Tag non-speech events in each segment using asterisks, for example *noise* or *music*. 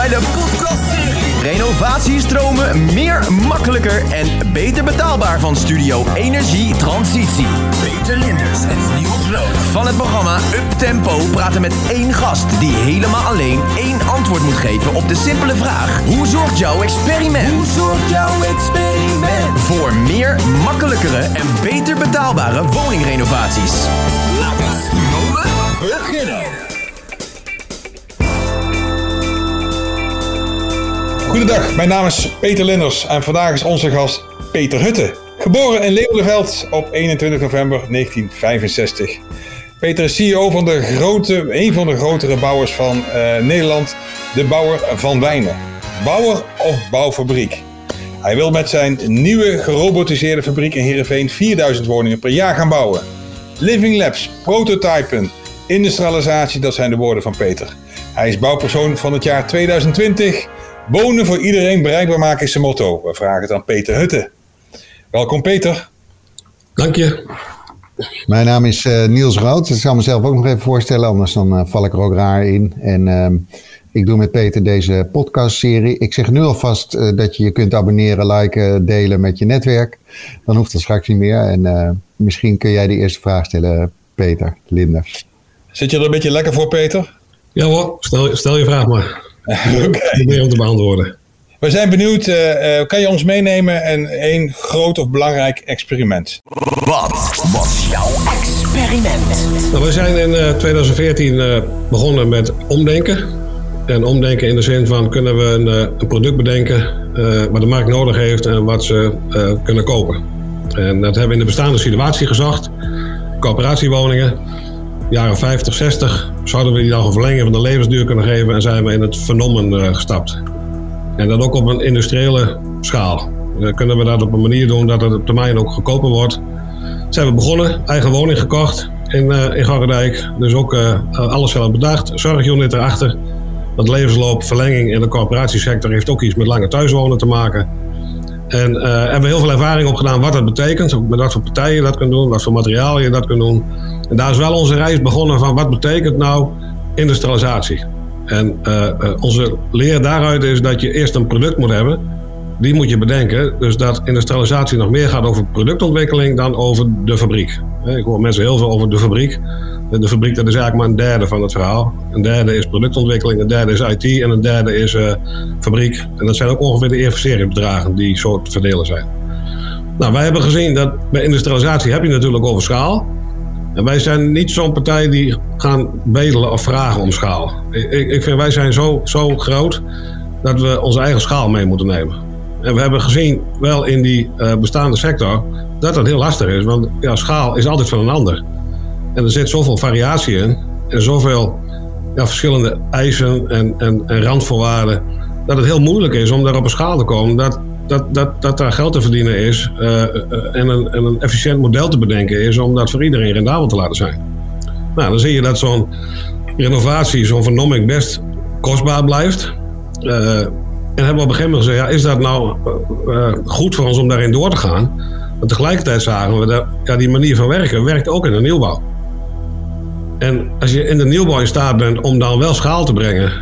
bij de podcastserie Renovatiestromen meer makkelijker en beter betaalbaar van Studio Energie Transitie. Peter Linders en Niels Rood. Van het programma Up Tempo praten met één gast die helemaal alleen één antwoord moet geven op de simpele vraag: Hoe zorgt jouw experiment? Hoe zorgt jouw experiment voor meer makkelijkere en beter betaalbare woningrenovaties? Laten we beginnen. Goedendag, mijn naam is Peter Linders en vandaag is onze gast Peter Hutte. Geboren in Leeuwardenveld op 21 november 1965. Peter is CEO van de grote, een van de grotere bouwers van eh, Nederland, de bouwer van Wijnen. Bouwer of bouwfabriek. Hij wil met zijn nieuwe gerobotiseerde fabriek in Heerenveen 4000 woningen per jaar gaan bouwen. Living Labs, prototypen, industrialisatie, dat zijn de woorden van Peter. Hij is bouwpersoon van het jaar 2020. Wonen voor iedereen bereikbaar maken is zijn motto. We vragen het aan Peter Hutte. Welkom Peter. Dank je. Mijn naam is uh, Niels Rood. Ik zal mezelf ook nog even voorstellen, anders dan uh, val ik er ook raar in. En uh, ik doe met Peter deze podcastserie. Ik zeg nu alvast uh, dat je je kunt abonneren, liken, delen met je netwerk. Dan hoeft dat straks niet meer. En misschien kun jij de eerste vraag stellen, Peter Linders. Zit je er een beetje lekker voor, Peter? Ja hoor, stel, stel je vraag maar. *laughs* Oké. Okay. Probeer om te beantwoorden. We zijn benieuwd, uh, kan je ons meenemen in één groot of belangrijk experiment? Wat was jouw experiment? Nou, we zijn in uh, 2014 uh, begonnen met omdenken. En omdenken in de zin van kunnen we een, een product bedenken wat de markt nodig heeft en wat ze kunnen kopen. En dat hebben we in de bestaande situatie gezocht. Coöperatiewoningen, jaren 50, 60, zouden we die dan een verlenging van de levensduur kunnen geven en zijn we in het vernommen gestapt. En dat ook op een industriële schaal. Dan kunnen we dat op een manier doen dat het op termijn ook goedkoper wordt. Zijn we begonnen, eigen woning gekocht in, uh, in Garredijk. Dus ook uh, alles zelf bedacht. Zorgunit erachter. Want levensloopverlenging in de corporatiesector heeft ook iets met lange thuiswonen te maken. En uh, hebben we heel veel ervaring opgedaan wat dat betekent. Met wat voor partijen je dat kunt doen, wat voor materiaal je dat kunt doen. En daar is wel onze reis begonnen van wat betekent nou industrialisatie. En uh, uh, onze leer daaruit is dat je eerst een product moet hebben. Die moet je bedenken. Dus dat industrialisatie nog meer gaat over productontwikkeling dan over de fabriek. Ik hoor mensen heel veel over de fabriek. De fabriek dat is eigenlijk maar een derde van het verhaal. Een derde is productontwikkeling, een derde is IT en een derde is uh, fabriek. En dat zijn ook ongeveer de investeringsbedragen die zo te verdelen zijn. Nou, wij hebben gezien dat bij industrialisatie heb je natuurlijk over schaal. En wij zijn niet zo'n partij die gaan bedelen of vragen om schaal. Ik, ik vind wij zijn zo, zo groot dat we onze eigen schaal mee moeten nemen. En we hebben gezien, wel in die uh, bestaande sector, dat dat heel lastig is. Want ja, schaal is altijd van een ander. En er zit zoveel variatie in en zoveel ja, verschillende eisen en, en, en randvoorwaarden, dat het heel moeilijk is om daar op een schaal te komen. Dat, dat, dat, dat daar geld te verdienen is uh, uh, en, een, en een efficiënt model te bedenken is om dat voor iedereen rendabel te laten zijn. Nou, dan zie je dat zo'n renovatie, zo'n vernomming best kostbaar blijft. En hebben we op een gegeven moment gezegd, ja, is dat nou goed voor ons om daarin door te gaan? Maar tegelijkertijd zagen we dat ja, die manier van werken werkt ook in de nieuwbouw. En als je in de nieuwbouw in staat bent om dan wel schaal te brengen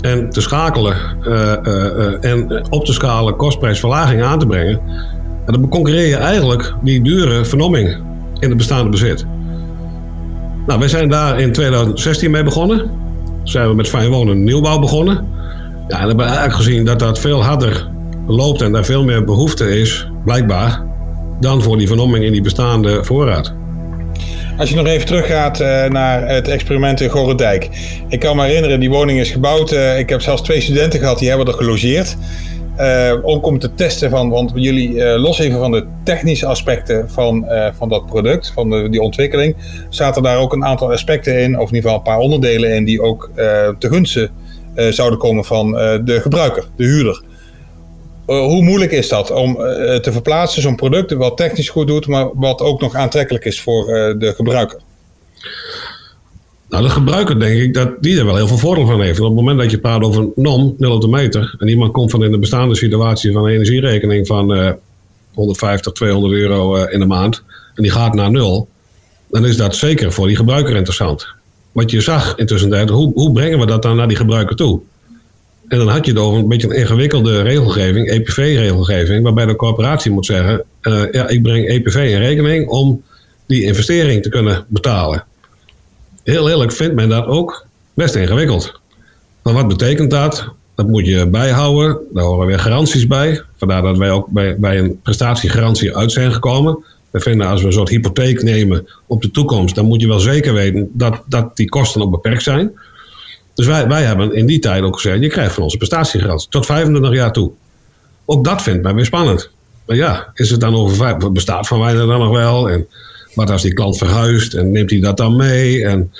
en te schakelen uh, en op te schalen kostprijsverlaging aan te brengen, dan concurreer je eigenlijk die dure vernomming in het bestaande bezit. Nou, wij zijn daar in 2016 mee begonnen. Zijn we met Fijn Wonen nieuwbouw begonnen. Ja, en hebben we eigenlijk gezien dat dat veel harder loopt en daar veel meer behoefte is, blijkbaar, dan voor die vernomming in die bestaande voorraad. Als je nog even teruggaat uh, naar het experiment in Gorredijk. Ik kan me herinneren, die woning is gebouwd. Uh, ik heb zelfs twee studenten gehad, die hebben er gelogeerd. Uh, om te testen van, want jullie, los even van de technische aspecten van, van dat product, van de, die ontwikkeling, zaten daar ook een aantal aspecten in, of in ieder geval een paar onderdelen in, die ook te gunsten zouden komen van de gebruiker, de huurder. Uh, hoe moeilijk is dat om te verplaatsen, zo'n product wat technisch goed doet, maar wat ook nog aantrekkelijk is voor de gebruiker? Nou, de gebruiker denk ik dat die er wel heel veel voordeel van heeft. op het moment dat je praat over NOM, 0 op de meter, en iemand komt van in de bestaande situatie van een energierekening van 150, 200 euro in de maand, en die gaat naar nul, dan is dat zeker voor die gebruiker interessant. Wat je zag intussen, hoe, hoe brengen we dat dan naar die gebruiker toe? En dan had je het over een beetje een ingewikkelde regelgeving, EPV-regelgeving, waarbij de corporatie moet zeggen: uh, ja, ik breng EPV in rekening om die investering te kunnen betalen. Heel eerlijk vindt men dat ook best ingewikkeld. Maar wat betekent dat? Dat moet je bijhouden. Daar horen weer garanties bij. Vandaar dat wij ook bij, bij een prestatiegarantie uit zijn gekomen. We vinden als we een soort hypotheek nemen op de toekomst, dan moet je wel zeker weten dat, dat die kosten ook beperkt zijn. Dus wij, wij hebben in die tijd ook gezegd: je krijgt van onze prestatiegarantie tot 25 jaar toe. Ook dat vindt mij weer spannend. Maar ja, is het dan over bestaat Van Wijnen dan nog wel? En wat als die klant verhuist en neemt hij dat dan mee? En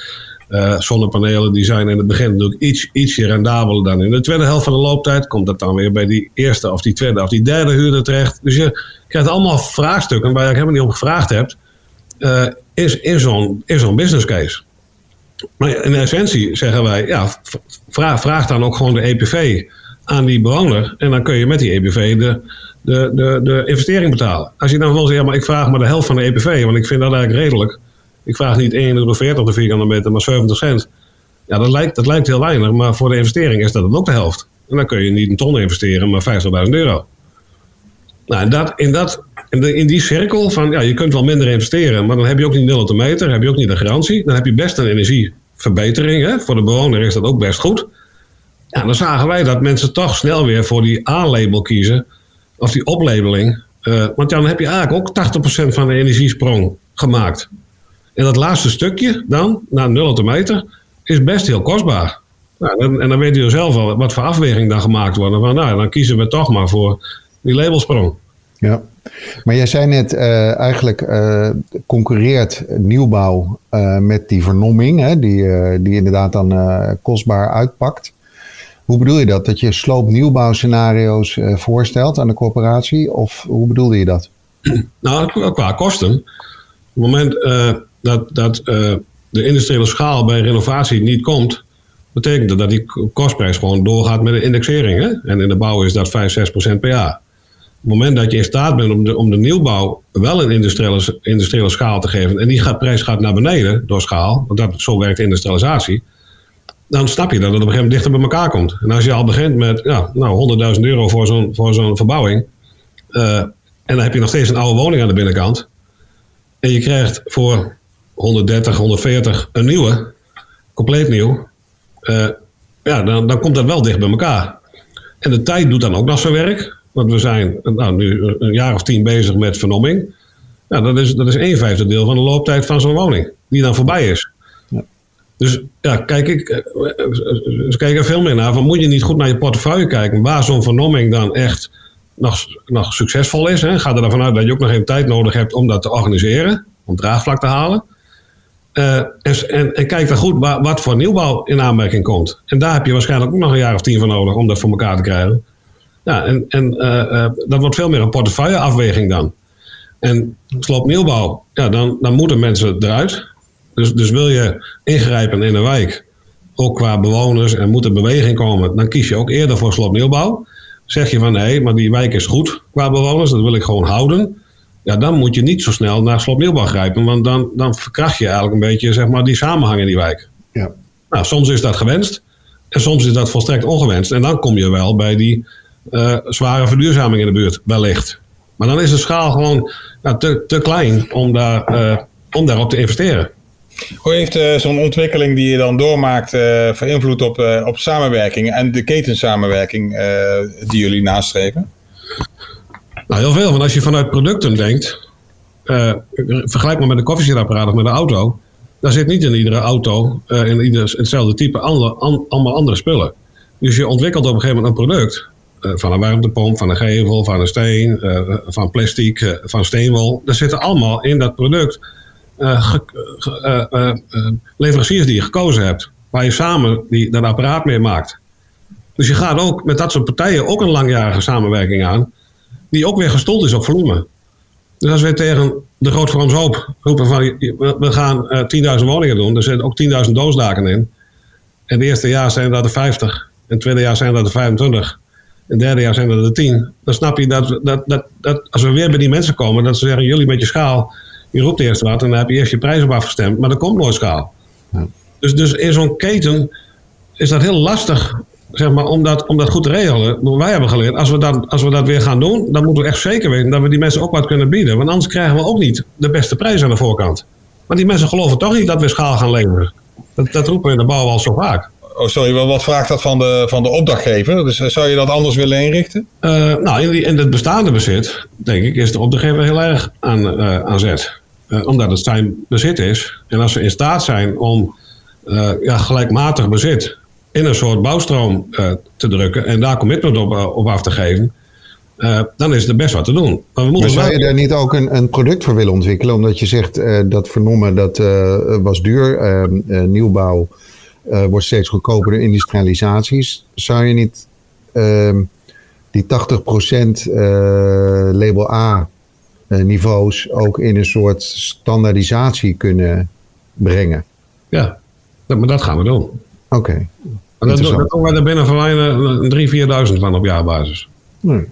uh, zonnepanelen die zijn in het begin natuurlijk iets, ietsje rendabeler dan in de tweede helft van de looptijd. Komt dat dan weer bij die eerste of die tweede of die derde huurder terecht. Dus je krijgt allemaal vraagstukken waar je helemaal niet om gevraagd hebt. Uh, is in zo'n zo'n business case. Maar in essentie zeggen wij, ja, vraag, vraag dan ook gewoon de EPV aan die bewoner. En dan kun je met die EPV de, de, de, de investering betalen. Als je dan wel zegt, ja, maar ik vraag maar de helft van de EPV, want ik vind dat eigenlijk redelijk. Ik vraag niet 1,40 euro de vierkante meter, maar 70 cent. Ja, dat lijkt, dat lijkt heel weinig, maar voor de investering is dat dan ook de helft. En dan kun je niet een ton investeren, maar 50.000 euro. Nou, in, dat, in, dat, in, die cirkel van, ja, je kunt wel minder investeren, maar dan heb je ook niet nul op de meter, heb je ook niet de garantie. Dan heb je best een energieverbetering. Hè? Voor de bewoner is dat ook best goed. Ja, dan zagen wij dat mensen toch snel weer voor die A-label kiezen, of die oplabeling. Uh, want dan heb je eigenlijk ook 80% van de energiesprong gemaakt. En dat laatste stukje dan, naar 0 op de meter, is best heel kostbaar. Nou, en, en, dan weet je zelf wel wat voor afweging dan gemaakt wordt. Van, nou, dan kiezen we toch maar voor die labelsprong. Ja, maar jij zei net uh, eigenlijk uh, concurreert nieuwbouw uh, met die vernomming, hè, die, die inderdaad dan kostbaar uitpakt. Hoe bedoel je dat? Dat je sloop-nieuwbouwscenario's voorstelt aan de corporatie? Of hoe bedoelde je dat? Nou, qua kosten. Op het moment dat, dat de industriële schaal bij renovatie niet komt, betekent dat dat die kostprijs gewoon doorgaat met de indexering. Hè? En in de bouw is dat 5, 6 procent per jaar het moment dat je in staat bent om de, om de nieuwbouw wel een industriële, industriële schaal te geven. en die gaat, prijs gaat naar beneden door schaal, want dat, zo werkt industrialisatie. dan snap je dat het op een gegeven moment dichter bij elkaar komt. En als je al begint met ja, nou, 100.000 euro voor zo'n, voor zo'n verbouwing. Uh, en dan heb je nog steeds een oude woning aan de binnenkant. en je krijgt voor 130, 140 een nieuwe, compleet nieuw. Uh, ja, dan, dan komt dat wel dicht bij elkaar. En de tijd doet dan ook nog zijn werk. Want we zijn nou, nu een jaar of tien bezig met vernomming. Ja, dat, is, dat is een vijfde deel van de looptijd van zo'n woning, die dan voorbij is. Ja. Dus ja, kijk ik, eh, ze kijken er veel meer naar. Van, moet je niet goed naar je portefeuille kijken waar zo'n vernomming dan echt nog, nog succesvol is? Hè? Ga er dan vanuit dat je ook nog even tijd nodig hebt om dat te organiseren, om draagvlak te halen. Uh, en, en, kijk dan goed waar, wat voor nieuwbouw in aanmerking komt. En daar heb je waarschijnlijk ook nog een jaar of tien voor nodig om dat voor elkaar te krijgen. Ja, en, en uh, dat wordt veel meer een portefeuilleafweging dan. En sloop nieuwbouw, ja, dan, dan moeten mensen eruit. Dus, dus wil je ingrijpen in een wijk, ook qua bewoners en moet er beweging komen, dan kies je ook eerder voor sloop nieuwbouw. Zeg je van nee, maar die wijk is goed qua bewoners, dat wil ik gewoon houden. Ja, dan moet je niet zo snel naar nieuwbouw grijpen, want dan, dan verkracht je eigenlijk een beetje zeg maar, die samenhang in die wijk. Ja. Nou, soms is dat gewenst en soms is dat volstrekt ongewenst. En dan kom je wel bij die uh, zware verduurzaming in de buurt, wellicht. Maar dan is de schaal gewoon nou, te, te klein om, daar, uh, om daarop te investeren. Hoe heeft uh, zo'n ontwikkeling die je dan doormaakt voor invloed op, op samenwerking en de ketensamenwerking die jullie nastreven? Nou, heel veel. Want als je vanuit producten denkt, vergelijk maar met een koffiezetapparaat of met een auto. Daar zit niet in iedere auto, in ieder, hetzelfde type, andere, allemaal andere spullen. Dus je ontwikkelt op een gegeven moment een product eh, van een warmtepomp, van een gevel, van een steen, eh, van plastic, eh, van steenwol. Dat zitten allemaal in dat product leveranciers die je gekozen hebt. Waar je samen die, dat apparaat mee maakt. Dus je gaat ook met dat soort partijen ook een langjarige samenwerking aan. Die ook weer gestold is op volume. Dus als we tegen de Groot Hoop roepen van we gaan uh, 10.000 woningen doen. Er zitten ook 10.000 doosdaken in. En het eerste jaar zijn dat er 50. En het tweede jaar zijn dat er 25 het derde jaar zijn er de tien. Dan snap je dat, dat, dat, dat als we weer bij die mensen komen, dat ze zeggen: jullie met je schaal, je roept eerst wat en dan heb je eerst je prijs op afgestemd, maar er komt nooit schaal. Ja. Dus, dus in zo'n keten is dat heel lastig zeg maar, om dat, om dat goed te regelen, wij hebben geleerd, als we, dat, als we dat weer gaan doen, dan moeten we echt zeker weten dat we die mensen ook wat kunnen bieden. Want anders krijgen we ook niet de beste prijs aan de voorkant. Maar die mensen geloven toch niet dat we schaal gaan leveren. Dat, dat roepen we in de bouw al zo vaak. Oh, sorry, wat vraagt dat van de, van de opdrachtgever? Dus eh, zou je dat anders willen inrichten? Uh, nou, in, die, in het bestaande bezit, denk ik, is de opdrachtgever heel erg aan, uh, aan zet. omdat het zijn bezit is. En als we in staat zijn om ja, gelijkmatig bezit in een soort bouwstroom te drukken en daar commitment op, op af te geven, uh, dan is er best wat te doen. Maar, we moeten maar zou je daar niet ook een, een, product voor willen ontwikkelen? Omdat je zegt uh, dat vernoemen dat was duur, ehm, nieuwbouw wordt steeds goedkoper door industrialisaties. Zou je niet ehm, die 80% label A niveaus ook in een soort standaardisatie kunnen brengen? Ja, maar dat gaan we doen. Oké. Okay. Dat, dat doen wij er binnen van een 3.000, 4.000 van op jaarbasis. Nee.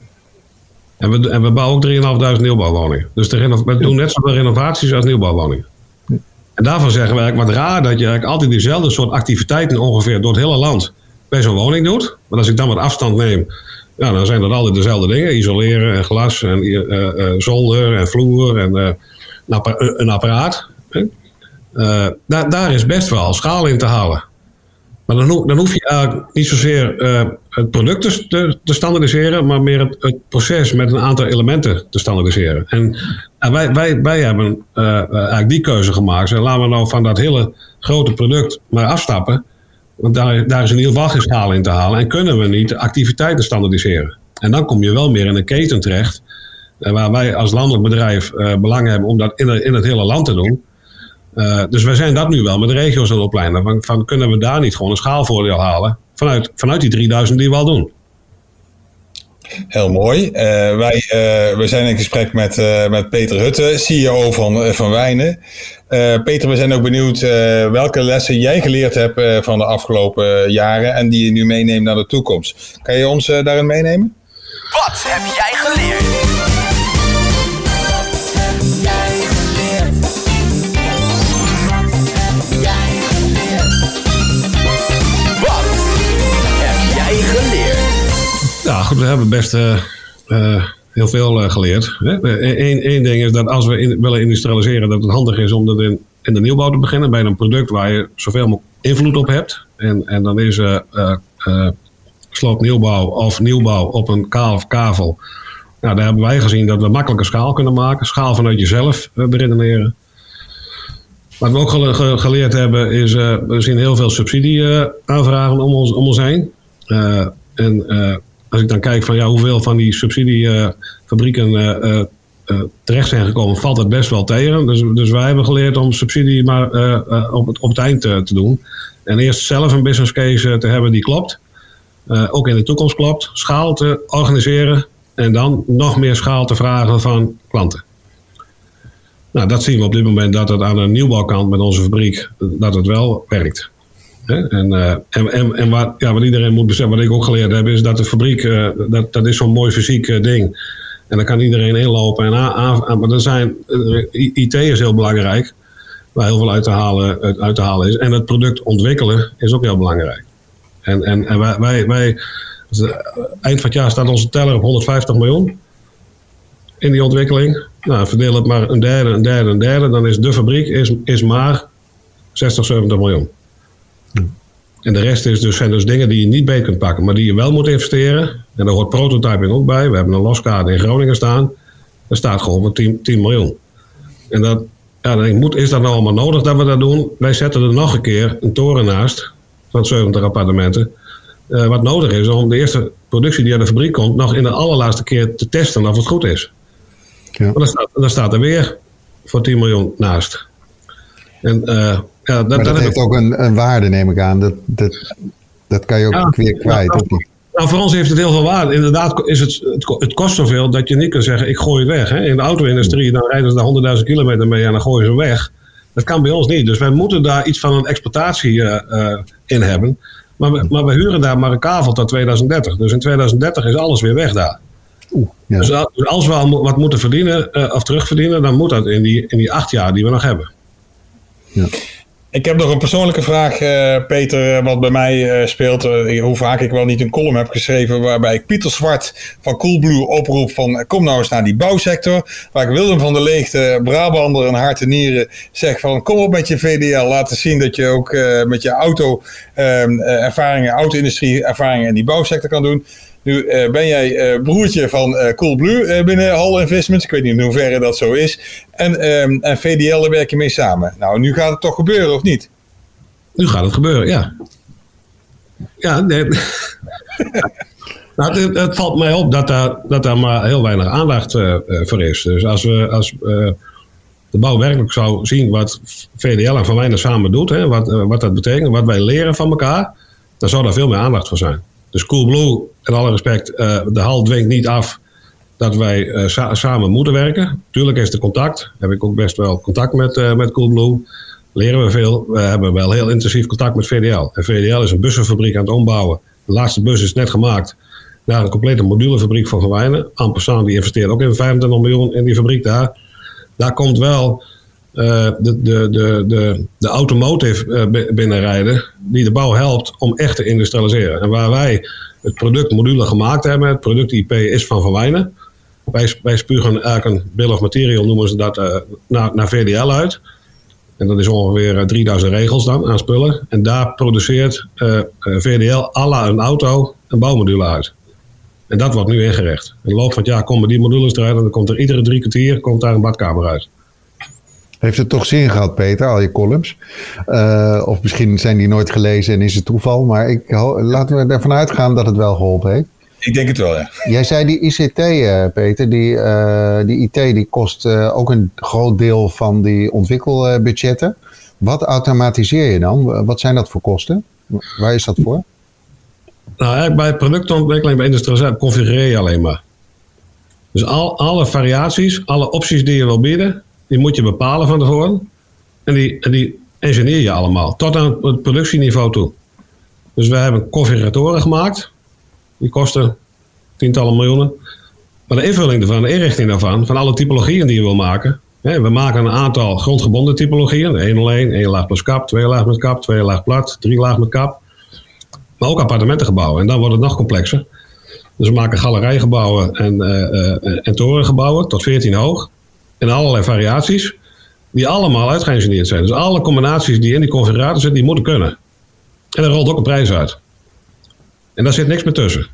En we, en we bouwen ook 3.500 nieuwbouwwoningen. Dus de we doen net zoveel renovaties als nieuwbouwwoningen. En daarvan zeggen we eigenlijk wat raar dat je eigenlijk altijd diezelfde soort activiteiten ongeveer door het hele land bij zo'n woning doet. Maar als ik dan wat afstand neem, ja, dan zijn dat altijd dezelfde dingen. Isoleren en glas en uh, zolder en vloer en uh, een apparaat. daar, daar is best wel schaal in te halen. Dan, dan hoef je eigenlijk niet zozeer uh, het product te, te, standaardiseren, maar meer het, het, proces met een aantal elementen te standaardiseren. En, wij, wij, wij hebben uh, eigenlijk die keuze gemaakt. Dus laten we nou van dat hele grote product maar afstappen. Want daar, daar is in ieder geval schaal in te halen. En kunnen we niet activiteiten standaardiseren. En dan kom je wel meer in een keten terecht. Waar wij als landelijk bedrijf belang hebben om dat in, in het hele land te doen. Uh, dus wij zijn dat nu wel met de regio's aan het opleiden. Van, van, kunnen we daar niet gewoon een schaalvoordeel halen vanuit, vanuit die 3000 die we al doen? Heel mooi. Uh, wij uh, we zijn in gesprek met, met Peter Hutte, CEO van, van Wijnen. Peter, we zijn ook benieuwd welke lessen jij geleerd hebt van de afgelopen jaren en die je nu meeneemt naar de toekomst. Kan je ons daarin meenemen? Wat heb jij geleerd? We hebben best uh, uh, heel veel uh, geleerd. Eén ding is dat als we willen industrialiseren, dat het handig is om dat in, de nieuwbouw te beginnen. Bij een product waar je zoveel invloed op hebt. En, en dan is sloopnieuwbouw of nieuwbouw op een kaal of kavel. Nou, daar hebben wij gezien dat we makkelijke schaal kunnen maken. Schaal vanuit jezelf beredeneren. Wat we ook geleerd hebben is, we zien heel veel subsidieaanvragen om ons, om ons heen. en als ik dan kijk van ja, hoeveel van die subsidiefabrieken uh, uh, terecht zijn gekomen, valt het best wel tegen. Dus, dus wij hebben geleerd om subsidie maar op, het, op het eind te doen. En eerst zelf een business case te hebben die klopt. ook in de toekomst klopt. Schaal te organiseren. En dan nog meer schaal te vragen van klanten. Nou, dat zien we op dit moment dat het aan de nieuwbouwkant met onze fabriek, dat het wel werkt. En, uh, en, en, en wat, ja, wat iedereen moet beseffen, wat ik ook geleerd heb, is dat de fabriek, uh, dat, dat is zo'n mooi fysiek uh, ding. En dan kan iedereen inlopen. En maar er zijn, IT is heel belangrijk, waar heel veel uit te, halen, uit te halen is. En het product ontwikkelen is ook heel belangrijk. En, en, en wij, wij, wij eind van het jaar staat onze teller op 150 miljoen in die ontwikkeling. Nou, verdeel het maar een derde, een derde, een derde. Dan is de fabriek is, is maar 60, 70 miljoen. En de rest is dus, zijn dus dingen die je niet beet kunt pakken, maar die je wel moet investeren. En daar hoort prototyping ook bij. We hebben een loskaart in Groningen staan. Daar staat gewoon voor 10, 10 miljoen. En dat, ja, dan denk ik, moet, is dat nou allemaal nodig dat we dat doen? Wij zetten er nog een keer een toren naast van 70 appartementen. Uh, wat nodig is om de eerste productie die uit de fabriek komt, nog in de allerlaatste keer te testen of het goed is. Ja. Maar dan staat, dan staat er weer voor 10 miljoen naast. En uh, ja, dat, dat, heeft ook een, een, waarde, neem ik aan. Dat, dat, dat kan je ook weer kwijt. Nou, nou, voor ons heeft het heel veel waarde. Inderdaad is het, het, kost zoveel dat je niet kunt zeggen, ik gooi het weg. Hè? In de auto-industrie, dan rijden ze daar 100.000 kilometer mee en dan gooien ze weg. Dat kan bij ons niet. Dus wij moeten daar iets van een exploitatie uh, uh, in hebben. Maar we, maar we huren daar maar een kavel tot 2030. Dus in 2030 is alles weer weg daar. Oeh, ja. Dus als we al wat moeten verdienen uh, of terugverdienen, dan moet dat in die, in die acht jaar die we nog hebben. Ja. Ik heb nog een persoonlijke vraag, uh, Peter, wat bij mij uh, speelt. Hoe vaak ik wel niet een column heb geschreven waarbij ik Pieter Zwart van Coolblue oproep van kom nou eens naar die bouwsector. Waar ik Willem van der Leegte, Brabander en hart en nieren zeg van kom op met je VDL. Laten zien dat je ook met je auto ervaringen, auto-industrie ervaringen in die bouwsector kan doen. Nu uh, ben jij uh, broertje van uh, Coolblue binnen Hall Investments. Ik weet niet in hoeverre dat zo is. En, um, en VDL, daar werk je mee samen. Nou, nu gaat het toch gebeuren, of niet? Nu gaat het gebeuren, ja. Ja, nee. *laughs* nou, het, het, valt mij op dat daar, dat daar maar heel weinig aandacht voor is. Dus als we... Als, de bouw werkelijk zou zien wat VDL en Van Wijnen samen doet, hè, wat, wat dat betekent, wat wij leren van elkaar, dan zou daar veel meer aandacht voor zijn. Dus Coolblue, in alle respect, uh, de hal dwingt niet af dat wij sa samen moeten werken. Tuurlijk is er contact. Heb ik ook best wel contact met, uh, met Coolblue. Leren we veel. We hebben wel heel intensief contact met VDL. En VDL is een bussenfabriek aan het ombouwen. De laatste bus is net gemaakt naar een complete modulefabriek van Van Wijnen. Ampersand die investeert ook in 25 miljoen in die fabriek daar. Daar komt wel de, de, de, de, de automotive uh, binnenrijden, die de bouw helpt om echt te industrialiseren. En waar wij het productmodule gemaakt hebben, het product IP is van Van. Wij, wij spugen eigenlijk een bill of material, noemen ze dat, uh, naar, naar VDL uit. En dat is ongeveer 3000 regels dan aan spullen. En daar produceert VDL alla een auto een bouwmodule uit. En dat wordt nu ingericht. In de loop van het jaar komen die modules eruit en dan komt er iedere drie kwartier komt daar een badkamer uit. Heeft het toch zin gehad, Peter, al je columns? Uh, of misschien zijn die nooit gelezen en is het toeval. Maar ik, laten we ervan uitgaan dat het wel geholpen heeft. Ik denk het wel, ja. Jij zei die ICT, eh, Peter, die, uh, die IT die kost ook een groot deel van die ontwikkelbudgetten. Wat automatiseer je dan? Wat zijn dat voor kosten? Waar is dat voor? Nou, bij productontwikkeling, bij industrialisering, configureer je alleen maar. Dus al, alle variaties, alle opties die je wil bieden, die moet je bepalen van tevoren. En die, die engineer je allemaal, tot aan het productieniveau toe. Dus we hebben configuratoren gemaakt. Die kosten tientallen miljoenen. Maar de invulling ervan, de inrichting daarvan, van alle typologieën die je wil maken. Hè, we maken een aantal grondgebonden typologieën. 1 alleen, 1 laag plus kap, 2 laag met kap, 2 laag plat, 3 laag met kap. Maar ook appartementengebouwen. En dan wordt het nog complexer. Dus we maken galerijgebouwen en, uh, uh, en torengebouwen tot 14 hoog in allerlei variaties, die allemaal uitgeïngineerd zijn. Dus alle combinaties die in die configurator zitten, die moeten kunnen. En daar rolt ook een prijs uit. En daar zit niks meer tussen.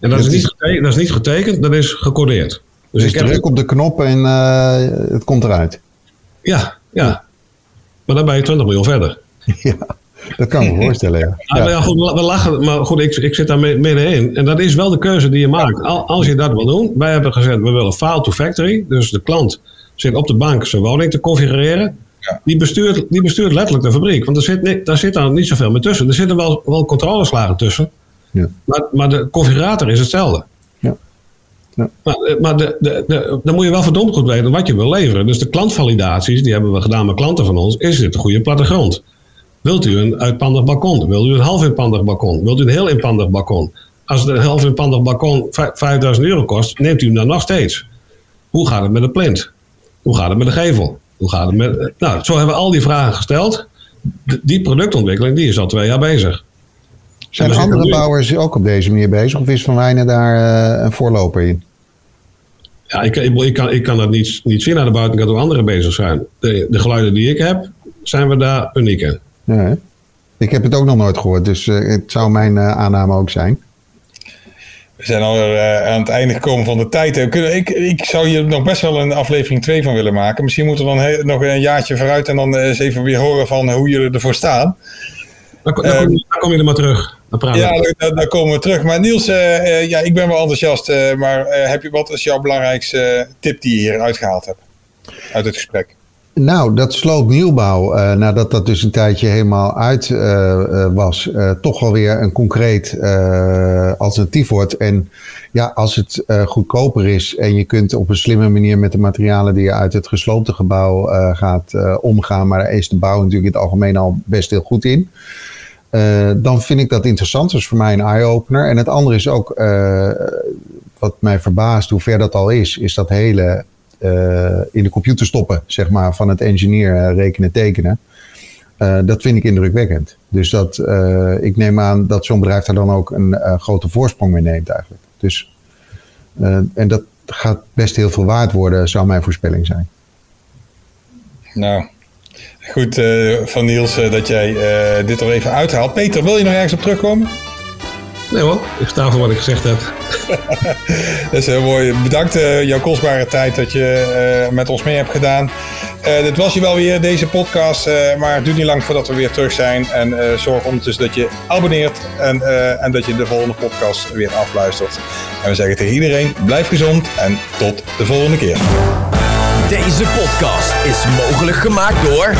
En dat, is, niet getekend, dat is niet getekend, dat is gecodeerd. Dus, dus ik druk op de knop en uh, het komt eruit. Ja, ja. Maar dan ben je 20 miljoen verder. *laughs* Ja, dat kan ik me *laughs* voorstellen. Ja. Ja. goed, we lachen, maar goed, ik, ik zit daar middenin. En dat is wel de keuze die je maakt. Als je dat wil doen, wij hebben gezegd, we willen file to factory. Dus de klant zit op de bank zijn woning te configureren. Ja. Die, bestuurt, die bestuurt letterlijk de fabriek. Want er zit, daar zit dan niet zoveel meer tussen. Er zitten wel, wel controleslagen tussen. Ja. Maar, maar de configurator is hetzelfde. Ja. Ja. Maar, eh, maar de, de, de, dan moet je wel verdomd goed weten wat je wil leveren. Dus de klantvalidaties, die hebben we gedaan met klanten van ons. Is dit een goede plattegrond? Wilt u een uitpandig balkon? Wilt u een half inpandig balkon? Wilt u een heel inpandig balkon? Als het een half inpandig balkon 5000 euro kost, neemt u hem dan nog steeds. Hoe gaat het met de plint? Hoe gaat het met de gevel? Hoe gaat het met... Nou, zo hebben we al die vragen gesteld. Die productontwikkeling die is al twee jaar bezig. Zijn andere bouwers ook op deze manier bezig? Of is Van Wijnen daar uh, een voorloper in? Ja, ik, ik, ik, kan, ik kan dat niet, niet zien aan de buitenkant hoe anderen bezig zijn. De, de geluiden die ik heb, zijn we daar uniek in. Ja, ik heb het ook nog nooit gehoord, dus uh, het zou mijn uh, aanname ook zijn. We zijn al uh, aan het einde gekomen van de tijd. Ik, ik zou hier nog best wel een aflevering 2 van willen maken. Misschien moeten we dan he, nog een jaartje vooruit en dan eens even weer horen van hoe jullie ervoor staan. Dan, dan, uh, kom, je, dan kom, je er maar terug. ja, dan, dan, komen we terug. Maar Niels, uh, ja, ik ben wel enthousiast. maar heb je, wat is jouw belangrijkste tip die je hier uitgehaald hebt? Uit het gesprek. Nou, dat sloopnieuwbouw, uh, nadat dat dus een tijdje helemaal uit uh, uh, was, toch wel weer een concreet alternatief wordt. En ja, als het goedkoper is en je kunt op een slimme manier met de materialen die je uit het gesloopte gebouw gaat omgaan, maar daar is de bouw natuurlijk in het algemeen al best heel goed in. dan vind ik dat interessant. Dat is voor mij een eye-opener. En het andere is ook, wat mij verbaast hoe ver dat al is, is dat hele in de computer stoppen, zeg maar, van het engineer uh, rekenen, tekenen. dat vind ik indrukwekkend. Dus dat, ik neem aan dat zo'n bedrijf daar dan ook een grote voorsprong mee neemt eigenlijk. Dus, en dat gaat best heel veel waard worden, zou mijn voorspelling zijn. Nou, goed van Niels dat jij dit er even uithaalt. Peter, wil je nog ergens op terugkomen? Nee hoor, ik sta voor wat ik gezegd heb. *laughs* dat is heel mooi. Bedankt uh, jouw kostbare tijd dat je uh, met ons mee hebt gedaan. Uh, dit was je wel weer, deze podcast. maar het duurt niet lang voordat we weer terug zijn. En zorg ondertussen dat je abonneert en, en dat je de volgende podcast weer afluistert. En we zeggen tegen iedereen, blijf gezond en tot de volgende keer. Deze podcast is mogelijk gemaakt door...